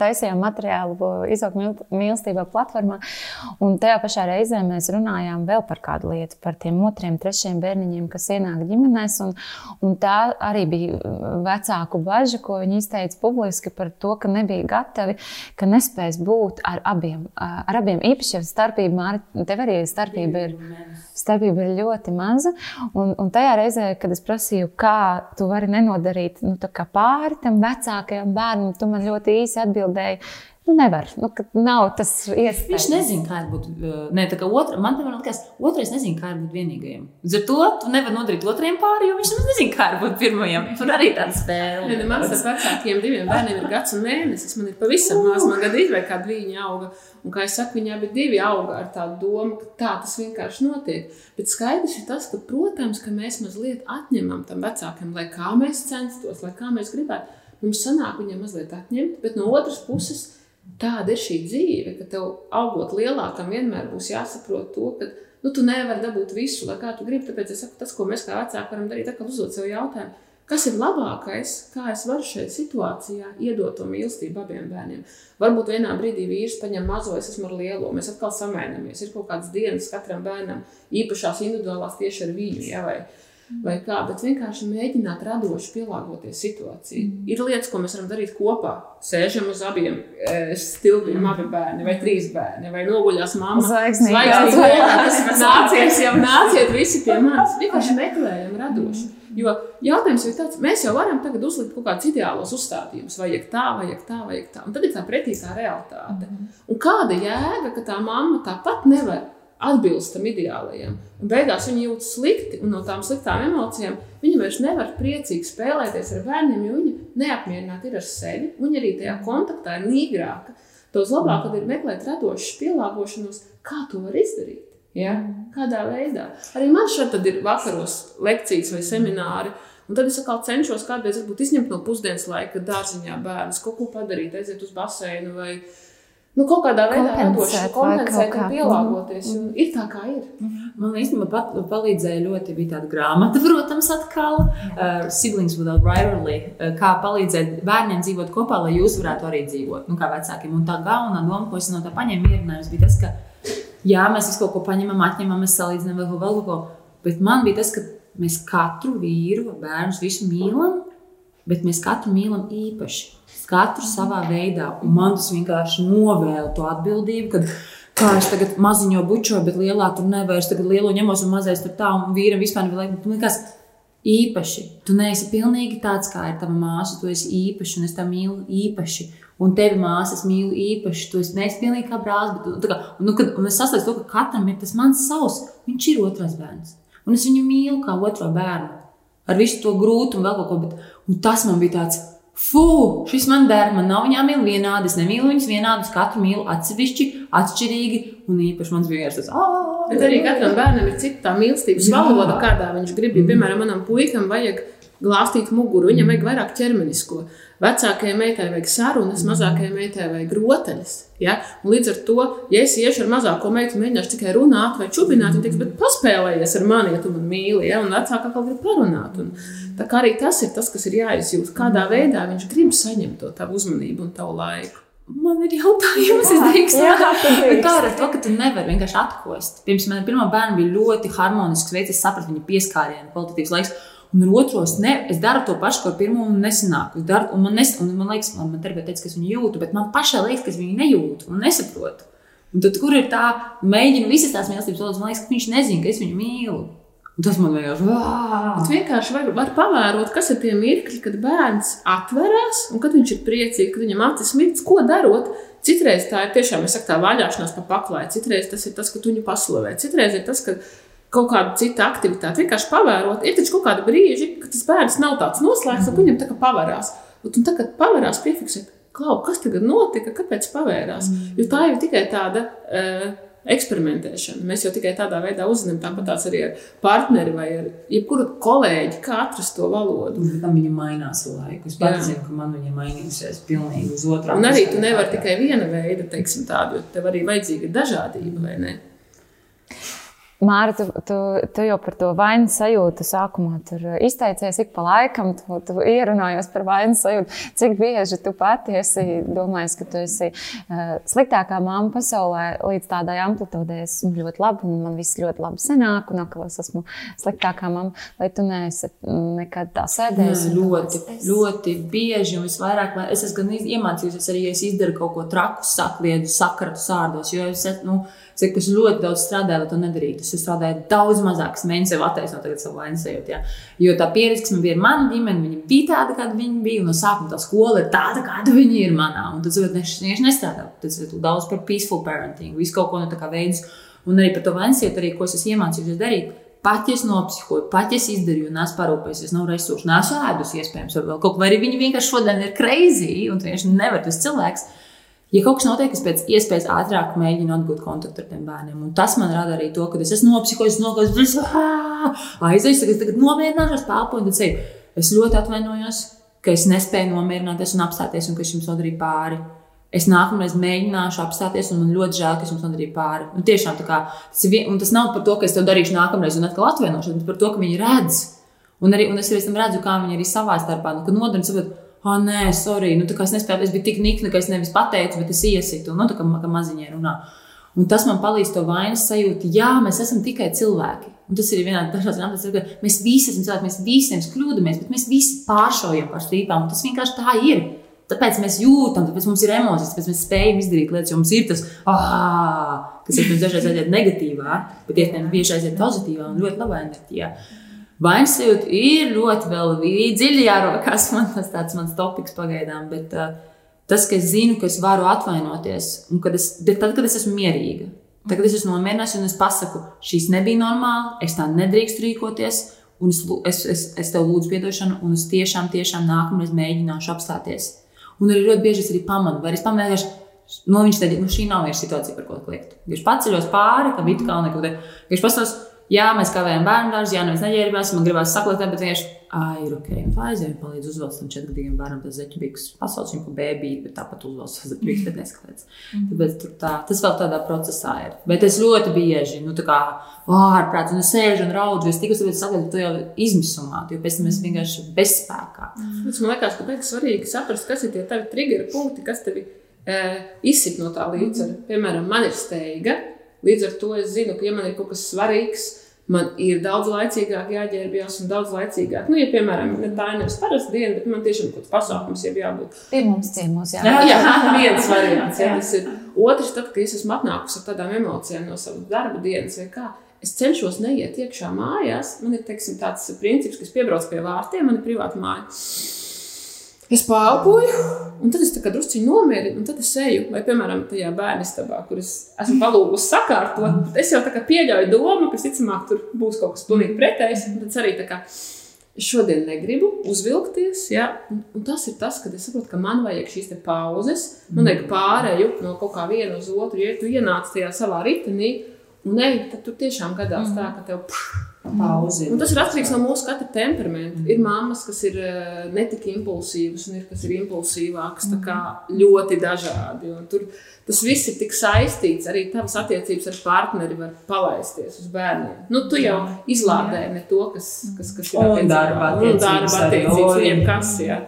taisījām materiālu izaugsmu mīlestībā platformā. Un tajā pašā reizē mēs runājām vēl par kādu lietu, par tiem otriem, trešiem bērniņiem, kas ienāk ģimenēs. Un, un tā arī bija vecāku bažas, ko viņi izteica publiski par to, ka nebija gatavi, ka nespēs būt ar abiem. Ar abiem īpaši starpība, tev arī starpība ir, starpība ir ļoti maza. Un, un tajā reizē, kad es prasīju, kā tu vari nenodarīt nu, pāri tam vecākajam bērnam. Tu man ļoti īsi atbildēji, Nu, nevar. Nu, nav tas iespējams. Viņš nezina, kā ir būt. Ne, tā kā otra, man piemēram, liekas, otrais nezina, kā būt vienīgajam. Līdz ar to tu nevari nodarīt otriem pāri, jo viņš nezina, kā būt pirmajam. Tur arī tāda spēle. Ne, man ar vecākiem diviem bērniem ir gads un mēnesis. Man ir pavisam maz, man gandrīz vai kāda viņa auga. Un, kā jau teicu, viņi abi divi auga ar tādu domu, ka tā tas vienkārši notiek. Bet skaidrs ir tas, ka, protams, ka mēs mazliet atņemam tam vecākam, lai kā mēs censtos, lai kā mēs gribētu. Mums sanāk viņam mazliet atņemt, bet no otras puses tāda ir šī dzīve, ka tev augot lielākam, vienmēr būs jāsaprot to, ka nu, tu nevari dabūt visu, lai kā tu gribi. Tāpēc es saku, tas, ko mēs kā vecāki varam darīt, ir uzdot sev jautājumu, kas ir labākais, kā es varu šajā situācijā iedot to mīlestību abiem bērniem. Varbūt vienā brīdī vīrs paņem mazo, es esmu ar lielo, mēs atkal samainamies. Ir kaut kādas dienas katram bērnam, īpašās individuālās tieši ar viņu. Ja, vai, vai kā, bet vienkārši mēģināt radoši pielāgoties situācijai. Mm. Ir lietas, ko mēs varam darīt kopā. Sēžam uz abiem e, stilbiem, mm. abi bērni, vai trīs bērni, vai noguļās mamma. Zvaigznīgi. Nāciet, jau nāciet visi pie manis. Vienkārši meklējam radoši. Jo jautājums ir tāds, mēs jau varam tagad uzlikt kaut kādus ideālos uzstādījumus. Vajag tā, vajag tā, vajag tā. Un tad ir tā pretī tā realitāte. Mm. Un kāda jēga, ka tā mamma tāpat nevar atbilst tam ideālajam. Un beigās viņi jūtas slikti, un no tām sliktām emocijām viņi vairs nevar priecīgi spēlēties ar bērniem, jo viņi neapmierināti ir ar sevi. Viņi arī tajā kontaktā ir nīgrāka. Tos labāk ir meklēt radošas pielāgošanos, kā to var izdarīt. Ja? Kādā veidā. Arī man šeit ir vakaros lekcijas vai semināri. Un tad es atkal cenšos kādreiz izņemt no pusdienas laika dārziņā bērnus, kaut ko padarīt, aiziet uz baseinu vai ne nu, kaut kādā veidā radoši kompensēt un pielāgoties. Un ir tā, kā ir. Man īstenībā palīdzēja ļoti bija tāda grāmata, protams, atkal uh, Siblings without rivalry, uh, kā palīdzēt bērniem dzīvot kopā, lai jūs varētu arī dzīvot, nu, kā vecākiem. Un tā galvenā doma, ko es no tā paņēmu, mierinājums bija tas, ka, jā, mēs visu kaut ko paņemam, atņemam, mēs salīdzinām vēl, vēl kaut ko, bet man bija tas, ka mēs katru vīru, bērnus visu mīlam, bet mēs katru mīlam īpaši katru savā veidā. Un man tas vienkārši novēla to atbildību, kad kā es tagad maziņo bučoju, bet lielā tur nevaru. Tagad lielo ņemos un mazais tur tā, un vīram vispār nekas. Īpaši. Tu neesi pilnīgi tāds, kā ir tava māsa. Tu esi īpašs, un es tevi mīlu īpaši. Un tevi māsas mīlu īpaši. Tu esi neesi pilnīgi kā brālis. Bet, kā, un, nu, kad, un es saprotu, ka katram ir tas mans savs. Viņš ir otrs bērns. Un es viņu mīlu kā otro bērnu ar visu to grūtumu, vēl kaut ko. Bet, un tas man bija tāds. Fū, šis man der, man nav viņām mīl vienādi, es nemīlu viņas vienādus, katru mīlu atsevišķi, atšķirīgi, un īpaši mans bija tas, ah, Bet arī katram bērnam ir cita tā mīlestības valoda, kādā viņš grib. Ja, piemēram, manam puikam vajag glāstīt muguru, viņam vajag vairāk ķermenisko. Vecākajai meitai vajag sarunas, mazākajai meitai vajag rotaļas. Ja? Un līdz ar to, ja es iešu ar mazāko meitu mēģināšu tikai runāt vai čubināt, viņa teiks, bet paspēlējies ar mani, ja tu man mīli. Ja? Un vecākā kaut grib parunāt. Un, tā kā arī tas ir tas, kas ir jāizjūt. Kādā veidā viņš grib saņemt to tavu uzmanību un tavu laiku. Man ir jautājums. Jā, tu drīkst. Bet Kā ar to, ka tu nevari vienkārši atkost? Pirms man pirmā bērna bija ļoti harmonisks veids, es sapratu viņa pieskārienu, kvalitatīvs laiks. Un ar otru es, ne, es daru to pašu, ko pirmo, un nesanāku. Es daru, un man, nes, un man liekas, man, man terapeits teica, ka es viņu jūtu, bet man pašai liekas, ka es viņu nejūtu un nesaprotu. Un tad, kur ir tā, mēģinu visas tās mīlestības valodas, man liekas, ka viņš nezina, ka es viņu mīlu. Un tas man vienkārši wow! vienkārši var, var pavērot, kas ir tie mirkļi, kad bērns atverās un kad viņš ir priecīgs, kad viņam acis mirks, ko darot. Citreiz tā ir tiešām saku, tā vaļāšanās pa paklāju, citreiz tas ir tas, ka tu viņu paslavē, citreiz ir tas, ka kaut kāda cita aktivitāte vienkārši pavērot. Ir taču kaut kāda brīži, kad tas bērns nav tāds noslēgts, un viņam tā kā pavērās. Un tu tagad pavērās, piefiksēt, klau, kas tagad notika, kāpēc pavērās. Jo tā jau tikai tāda. Uh, eksperimentēšana. Mēs jau tikai tādā veidā uzzinām, tāpat arī ar partneri vai ar jebkuru kolēģi, kā atrast to valodu. Un tam viņa mainās laiku. Es pats zinu, ka man viņa mainījusies pilnīgi uz otrā Un arī tu nevari tikai viena veida, teiksim, tādu, jo tev arī vajadzīga dažādība, vai ne? Māra, tu, tu, tu jau par to vainas sajūtu sākumā izteicies ik pa laikam, tu, tu ierunājos par vainas sajūtu. Cik bieži tu pati esi domājis, ka tu esi uh, sliktākā mamma pasaulē līdz tādai amplitūdei. Es esmu ļoti laba un man viss ļoti labi sanāk, un atkal es esmu sliktākā mamma. Vai tu neesi nekad tā sēdējis? Nē, ļoti, es- ļoti bieži un visvairāk es esmu gan iemācījusies arī, ja es izdaru kaut ko traku, sakliedu, sakratu sārdos, jo es, nu, cik es ļoti daudz strādāju, lai to nedarītu. Es strādāju daudz mazāk, es mēģinu sev attaisnot tagad savu vainas sajūtu. Ja? Jo tā pieredze, kas man bija ar manu ģimeni, viņa bija tāda, kāda viņa bija, un no sākuma tā skola ir tāda, kāda viņa ir manā. Un tad es vienkārši nestrādāju. Tad es daudz par peaceful parenting, visu kaut ko no tā kā veidus. Un arī par to vainas sajūtu, arī, ko es esmu iemācījusies darīt. Pat ja es nopsihoju, pat ja es izdarīju, un es parūpējos, es nav resursu, nesu ēdus, iespējams, vai vēl kaut ko, vai arī viņi vienkārši šodien ir crazy, un vienkārši nevari tas cilvēks. Ja kaut kas notiek, es pēc iespējas ātrāk mēģinu atgūt kontaktu ar tiem bērniem. Un tas man rada arī to, ka es esmu nopsihojis, nogājis, aizējis, tagad, tagad nomierināšos, pelpoju, un tad ceļu. Es ļoti atvainojos, ka es nespēju nomierināties un apstāties, un ka es jums nodarīju pāri. Es nākamreiz mēģināšu apstāties, un man ļoti žēl, ka es jums nodarīju pāri. Un tiešām tā kā tas ir, tas nav par to, ka es to darīšu nākamreiz un atkal atvainošos, bet par to, ka viņi redz. Un, arī, un es arī redzu, kā viņi arī savā starpā, nu, nodarbojas, ah, nē, sorry, nu, es nespēju, es biju tik nikna, ka es nevis pateicu, bet es iesitu, nu, tā kā, kā maziņie runā. Un tas man palīdz to vainas sajūtu. Jā, mēs esam tikai cilvēki. Un tas ir vienā dažādā veidā, ka mēs visi esam cilvēki, mēs visiem kļūdāmies, bet mēs visi pāršaujam par strīpām. Tas vienkārši tā ir. Tāpēc mēs jūtam, tāpēc mums ir emocijas, tāpēc mēs spējam izdarīt lietas, jo mums ir tas, ah, kas ir dažreiz aiziet negatīvā, bet iespējams bieži aiziet pozitīvā un ļoti labā enerģijā. Vainas sajūta ir ļoti vēl dziļi jārokās. Man tas tāds mans topiks pagaidām, bet uh, tas, ka es zinu, ka es varu atvainoties, un kad es, tad, kad es esmu mierīga, tad, kad es esmu nomierinājusies un es pasaku, šīs nebija normāli, es tā nedrīkstu rīkoties, un es, es, es, es tev lūdzu atdošanu, un es tiešām, tiešām nākamreiz mēģināšu apstāties. Un arī ļoti bieži es arī pamanu, vai es pamanu, ka nu, viņš teica, nu, šī nav vairs situācija, par ko kliegt. Viņš paceļos pāri, ka it kā neko te. Viņš pastāv, jā, mēs kavējam bērnu dārzu, jā, neviens neģērbās, man gribās saklāt, bet vienkārši, ah, ir ok. Un tā aizēja, palīdz uzvelkt tam četrgadīgam bērnam tas zeķu biks. Pasauc viņu pa bēbīti, bet tāpat uzvelk tas zeķu biks, bet nesklēts. Tāpēc tur tā, tas vēl tādā procesā ir. Bet es ļoti bieži, nu, tā kā ārprāts, un es sēžu un raudzu, es tikai tāpēc saku, ka tu jau izmisumā, jo pēc tam es vienkārši bezspēkā. Tas man liekas, ka beigas svarīgi saprast, kas ir tie tavi triggeri punkti, kas tevi e, izsit no tā līdzsvara. Piemēram, man ir steiga, līdz ar to es zinu, ka, ja man ir kaut kas svarīgs, man ir daudz laicīgāk jāģērbjas un daudz laicīgāk. Nu, ja, piemēram, ne tā ir nevis parasta diena, bet man tiešām kaut kāds pasākums ir jābūt. Pie mums ciemos, jā. Jā, jā viens variants. Jā, tas ir. Otrs, tad, kad es esmu atnākusi ar tādām emocijām no savas darba dienas, vai kā, es cenšos neiet iekšā mājās. Man ir teiksim, tāds princips, ka es piebraucu pie vārtiem, man ir privāta māja. Es pārpoju, un tad es tā kā druskuļi nomierinu, un tad es eju, vai, piemēram, tajā bērnu istabā, kur es esmu palūgusi sakārtot. tad Es jau tā kā pieļauju domu, ka, visticamāk, tur būs kaut kas pilnīgi pretējs. un tad arī tā kā šodien negribu uzvilkties. Ja? Un, un tas ir tas, kad es saprotu, ka man vajag šīs pauzes, man vajag pārēju no kaut kā viena uz otru. Ja tu ienāc tajā savā ritenī un ej, tad tur tiešām gadās tā, ka tev pff, Pauzi. Un tas ir atkarīgs no mūsu katra temperamenta. Ir mammas, kas ir uh, netik impulsīvas, un ir kas ir impulsīvākas, tā kā ļoti dažādi. Un tur tas viss ir tik saistīts. Arī tavas attiecības ar partneri var palaisties uz bērniem. Nu, tu jau izlādē ne to, kas, kas, kas ir Un darba un darba attiecības attiecības, un jebkas. Jā.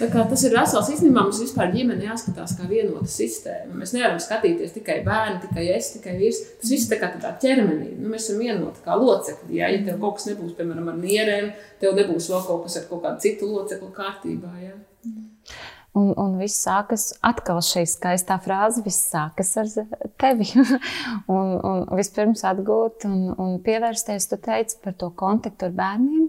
Tā kā tas ir vesels. Īstenībā mums vispār ģimene jāskatās kā vienota sistēma. Mēs nevaram skatīties tikai bērni, tikai es, tikai vīrs. Tas viss ir tā kā tādā ķermenī. Nu, mēs esam vienoti kā locekļi. Jā. Ja tev kaut kas nebūs, piemēram, ar nierēm, tev nebūs vēl kaut kas ar kaut kādu citu locekli kārtībā. Jā. Un, un viss sākas atkal šī skaistā frāze, viss sākas ar tevi. un, un vispirms atgūt un, un pievērsties, tu teici par to kontaktu ar bērniem.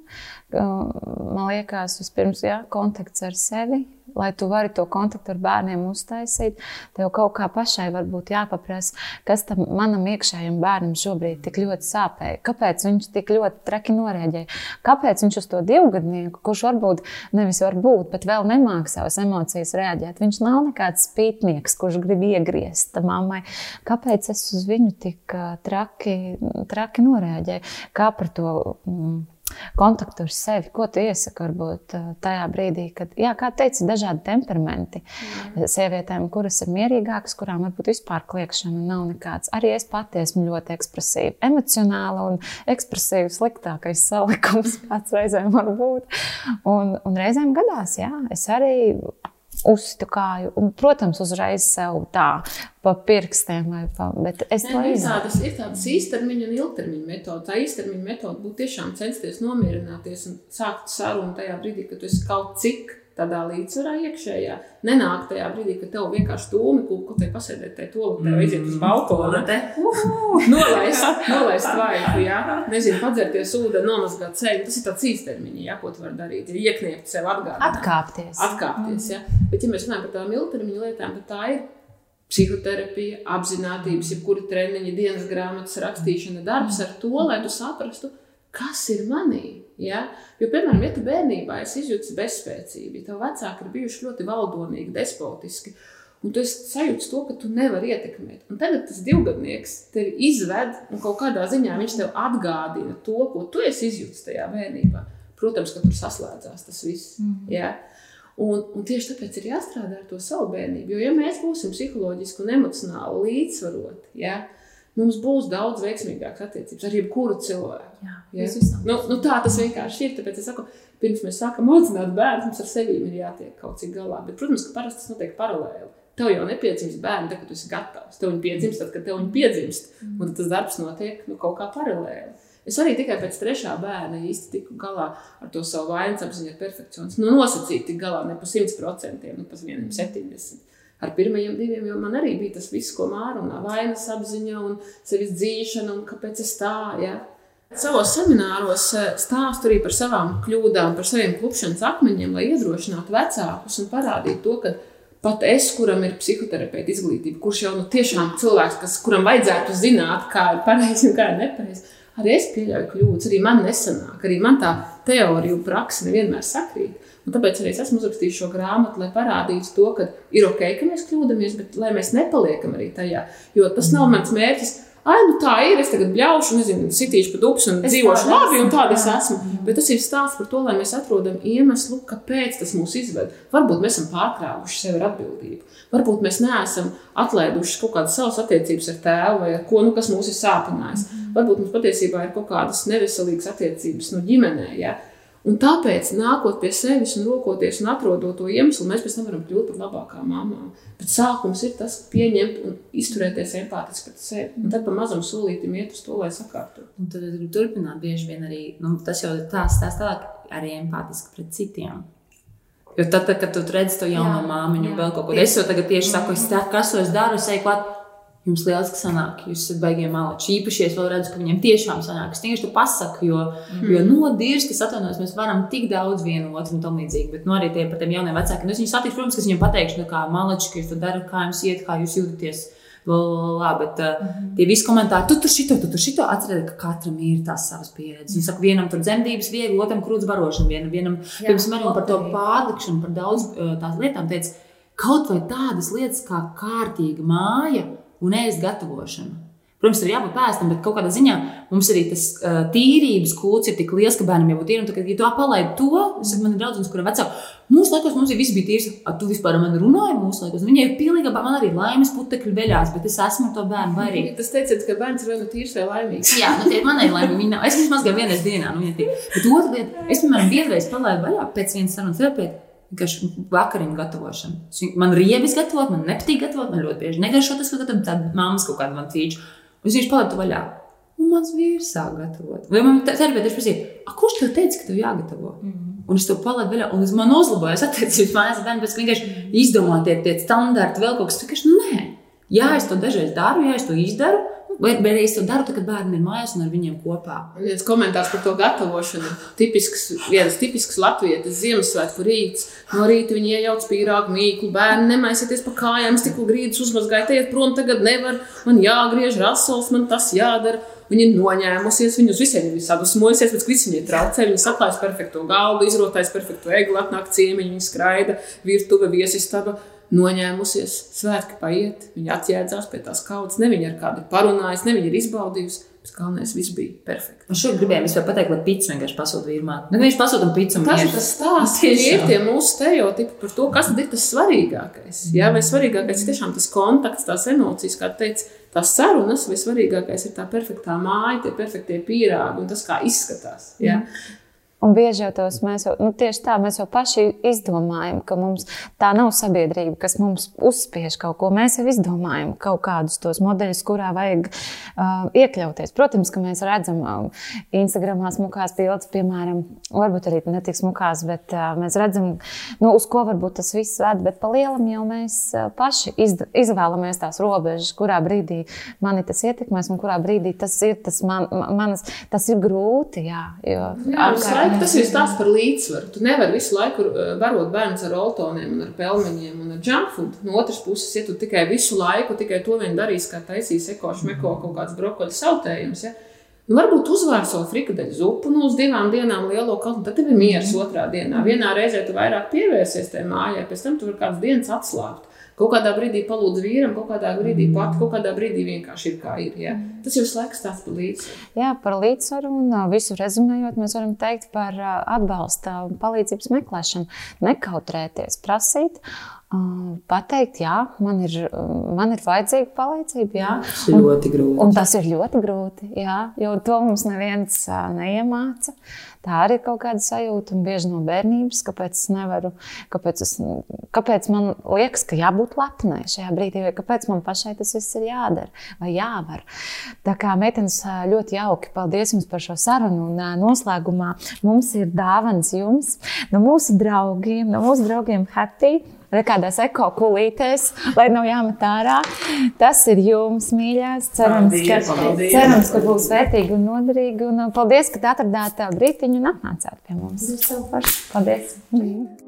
Man liekas, vispirms jā, kontakts ar sevi. Lai tu vari to kontaktu ar bērniem uztaisīt, tev kaut kā pašai varbūt jāpaprasa, kas tam manam iekšējam bērnam šobrīd tik ļoti sāpēja. Kāpēc viņš tik ļoti traki norēģēja? Kāpēc viņš uz to divgadnieku, kurš varbūt nevis varbūt, bet vēl nemāca savas emocijas reaģēt? Viņš nav nekāds spītnieks, kurš grib iegriezt mammai. Kāpēc es uz viņu tik traki, traki norēģēju? Kā par to? Mm, kontaktu ar sevi. Ko tu iesaki varbūt ā, tajā brīdī, kad, jā, kā teici, dažādi temperamenti. Mm. Sievietēm, kuras ir mierīgākas, kurām varbūt vispār kliēkšana nav nekāds. Arī es pati esmu ļoti ekspresīva, emocionāla un ekspresīva sliktākais salikums, kāds reizēm var būt. Un, un reizēm gadās, jā, es arī uztukāju, un, protams, uzreiz sev tā pa pirkstiem, vai pa, bet es Nē, to nu, izdarīju. tādas, ir tādas īstermiņa un ilgtermiņa metodas. Tā īstermiņa metode būtu tiešām censties nomierināties un sākt sarunu tajā brīdī, kad tu esi kaut cik tādā līdzsvarā iekšējā. Nenāk tajā brīdī, kad tev vienkārši tūmi kūku, te pasēdēt tajā toaletē, vai iziet uz balkonu. Nolaist, nolaist vaigu, jā. Nezinu, padzerties ūdeni, nomazgāt ceļu. Tas ir tāds īstermiņa, jā, ko tu vari darīt. Ja iekniept sev atgādināt. Atkāpties. Atkāpties, jā. Bet, ja mēs runājam par tādām ilgtermiņa lietām, tad tā ir psihoterapija, apziņotības, jebkura treniņa, dienas grāmatas rakstīšana, darbs ar to, lai tu saprastu, kas ir manī. Ja? Jo, piemēram, ja tu bērnībā esi izjūtis bezspēcību, ja tev vecāki ir bijuši ļoti valdonīgi, despotiski, un tu esi sajūtis to, ka tu nevari ietekmēt. Un tagad tas divgadnieks tevi izved, un kaut kādā ziņā viņš tev atgādina to, ko tu esi izjūtis tajā bērnībā. Protams, ka tur saslēdzās tas viss. Mm -hmm. ja? Un, un tieši tāpēc ir jāstrādā ar to savu bērnību. Jo, ja mēs būsim psiholoģiski un emocionāli līdzsvaroti, ja, mums būs daudz veiksmīgākas attiecības ar jebkuru cilvēku. Jā, Ja? Nu, nu, tā tas vienkārši ir. Tāpēc es saku, pirms mēs sākam audzināt bērnu, mums ar sevi ir jātiek kaut cik galā. Bet, protams, ka parasti tas notiek paralēli. Tev jau nepiedzimst bērni, tad, kad tu esi gatavs. Tev viņi piedzimst, tad, kad tev viņi piedzimst. Un tad tas darbs notiek nu, kaut kā paralēli. Es arī tikai pēc trešā bērna īsti tiku galā ar to savu vainas apziņu, perfekcionismu. Nu, nosacīti galā ne pa 100%, nu, pa 70%. Ar pirmajiem diviem jau man arī bija tas viss, ko mārunā. Vainas apziņa un sevis dzīšana un kāpēc es tā. Ja? Savos semināros eh, stāstu arī par savām kļūdām, par saviem klupšanas akmeņiem, lai iedrošinātu vecākus un parādītu to, ka pat es, kuram ir psihoterapeita izglītība, kurš jau nu, tiešām cilvēks, kas, kuram vajadzētu zināt, kā ir pareizi un kā ir nepareizi, arī es pieļauju kļūdas, arī man nesanāk, arī man tā teorija un praksa nevienmēr sakrīt. Un tāpēc arī es esmu uzrakstījis šo grāmatu, lai parādītu to, ka ir ok, ka mēs kļūdāmies, bet lai mēs nepaliekam arī tajā. Jo tas nav mans mērķis. Ai, nu tā ir. Es tagad bļaušu, nezinu, sitīšu pa dubs un Es dzīvošu labi, un esmu, tāda es jā. esmu. Bet tas ir stāsts par to, lai mēs atrodam iemeslu, kāpēc tas mūs izved. Varbūt mēs esam pārkrāvuši sevi ar atbildību. Varbūt mēs neesam atlaiduši kaut kādas savas attiecības ar tēvu vai ar ko, nu, kas mūs ir sāpinājis. Varbūt mums patiesībā ir kaut kādas neveselīgas attiecības no ģimenē. Ja? Un tāpēc, nākot pie sevis un rokoties un atrodot to iemeslu, mēs pēc tam varam kļūt par labākām mamām. Bet sākums ir tas, pieņemt un izturēties empātiski pret sevi. Un tad pa mazam solītam iet uz to, lai sakārtotu. Un tad es gribu turpināt bieži vien arī, nu, tas jau ir tās tās tālāk, arī empātiski pret citiem. Jo tad, tad kad tu redzi to jauno Jā, māmiņu, vēl kaut ko, es jau tagad tieši saku, es tā, kas to es daru, es eju klāt. Jums lieliski sanāk, jūs esat baigiem malači. Īpaši, es vēl redzu, ka viņiem tiešām sanāk. Es tieši to pasaku, jo, mm. jo nodirst, es atvainojos, mēs varam tik daudz vienu otru un tam līdzīgi. Bet, nu, arī tie par tiem jauniem vecākiem. Nu, es viņus satikšu, protams, ka es viņiem pateikšu, nu, kā malači, ka jūs to darat, kā jums iet, kā jūs jūtaties. Lā, bet uh, mm tie visi komentāri, tu tur šito, tu tur šito atcerieties, ka katram ir tās savas pieredzes. Un saka, vienam tur dzemdības viegli, otram krūts barošana, vienam, vienam piemēram, par to pārlikšanu, par daudz uh, tās lietām teica, kaut vai tādas lietas kā kārtīga māja un ēst gatavošana. Protams, ir jābūt pēstam, bet kādā ziņā mums arī tas uh, tīrības kūts ir tik liels, ka bērnam jābūt tīram. Tad, ja tu palaidi to, saka, man ir draugs, kuriem vecāki, mūsu laikos mums viss bija tīrs. A, tu vispār man runāji mūsu laikos. Viņai ir pilnīgi, man arī laimes putekļi veļās, bet es esmu to bērnu vai arī. Tas teicat, ka bērns ir vai nu tīrs vai laimīgs. Jā, nu tie ir manai laimīgi. Viņa nav. Es vismaz gan vienreiz dienā, nu, ja tie. Bet otra lieta, es, piemēram, vienreiz palaidu vaļā pēc vienas sarunas terapēta. Vienkārši vakariņu gatavošana. Man rievis gatavot, man nepatīk gatavot, man ļoti bieži negaršo tas, ko tāda mammas kaut kāda man tīča. Un viņš palika vaļā. Un mans vīrs sāk gatavot. Vai man terapeits prasīja, kurš tev teica, ka tev jāgatavo? Mm -hmm. Un es to palaidu vaļā, un man uzlabojas attiecības mājās bērniem, pēc vienkārši mm -hmm. izdomāt tie, standarti, vēl kaut kas tāds. Nu, nē, jā, es to dažreiz daru, jā, es to izdaru. Vai, arī es to daru, tad, kad bērni ir mājās un ar viņiem kopā? Viens komentārs par to gatavošanu. Tipisks, viens tipisks latviešu Ziemassvētku rīts. No rīta viņi iejauc pīrāgu mīklu, bērni nemaisieties pa kājām, tikko grīdas uzmazgājiet, iet prom, tagad nevar, man jāgriež rasols, man tas jādara. Viņa ir noņēmusies, viņa uz visiem ir sadusmojusies, pēc tam viņa traucē, viņa saklājas perfekto galdu, izrotājas perfekto egli, atnāk ciemiņi, viņa skraida, virtuve, viesistaba noņēmusies, svētki paiet, viņa atjēdzās pie tās kaudzes, ne viņa ar kādu parunājusi, ne viņa ir izbaudījusi. Galvenais viss bija perfekts. Man šodien gribēja vispār pateikt, lai pits vienkārši pasūta vīrmāte. Nu, viņš pasūta pizzu. Tas ir tas stāsts, tie ir tie mūsu stereotipi par to, kas ir tas svarīgākais. Jā, vai svarīgākais ir tiešām tas kontakts, tās emocijas, kā teica, tās sarunas, vai svarīgākais ir tā perfektā māja, tie perfektie pīrāgi un tas, kā izskatās. Jā. Mm. Un bieži jau tos mēs jau, nu, tieši tā, mēs jau paši izdomājam, ka mums tā nav sabiedrība, kas mums uzspiež kaut ko. Mēs jau izdomājam kaut kādus tos modeļus, kurā vajag uh, iekļauties. Protams, ka mēs redzam uh, Instagramā smukās bildes, piemēram, varbūt arī ne tik smukās, bet uh, mēs redzam, nu, uz ko varbūt tas viss ved, bet pa lielam jau mēs uh, paši iz, izvēlamies tās robežas, kurā brīdī mani tas ietekmēs un kurā brīdī tas ir, tas man, manas, tas ir grūti, jā, jo jā, laiku tas ir stāsts par līdzsvaru. Tu nevari visu laiku uh, barot bērnus ar oltoniem, ar pelmeņiem un ar junk food. No otras puses, ja tu tikai visu laiku tikai to vien darīsi, kā taisīs ekošu meko kaut kāds brokoļu sautējums. Ja? Nu, varbūt uzvārso frikadeļu zupu nu, uz divām dienām lielo kalnu, tad tev ir miers otrā dienā. Vienā reizē tu vairāk pievērsies tajā mājā, pēc tam tu vari kādas dienas atslābt. Kaut kādā brīdī palūdz vīram, kaut kādā brīdī mm. pat, kaut kādā brīdī vienkārši ir kā ir. Ja? Mm. Tas jau laiks tāds par līdzsvaru. Jā, par līdzsvaru un visu rezumējot, mēs varam teikt par atbalsta un palīdzības meklēšanu. Nekautrēties, prasīt. Pateikt, jā, man ir, man ir vajadzīga palīdzība. Jā. Tas ir ļoti grūti. Un, tas ir ļoti grūti, jā, jo to mums neviens neiemāca. Tā arī ir kaut kāda sajūta, un bieži no bērnības, kāpēc es nevaru, kāpēc, es, kāpēc man liekas, ka jābūt lepnai šajā brīdī, vai kāpēc man pašai tas viss ir jādara vai jāvar. Tā kā meitenes ļoti jauki, paldies jums par šo sarunu, un noslēgumā mums ir dāvans jums no mūsu draugiem, no mūsu draugiem Happy kādās ekokulītēs, lai nav jāmet ārā. Tas ir jums, mīļās. Cerams, paldies, ka, paldies. cerams, ka būs vērtīgi un noderīgi. Un paldies, ka atradāt brītiņu un atnācāt pie mums. Paldies! paldies.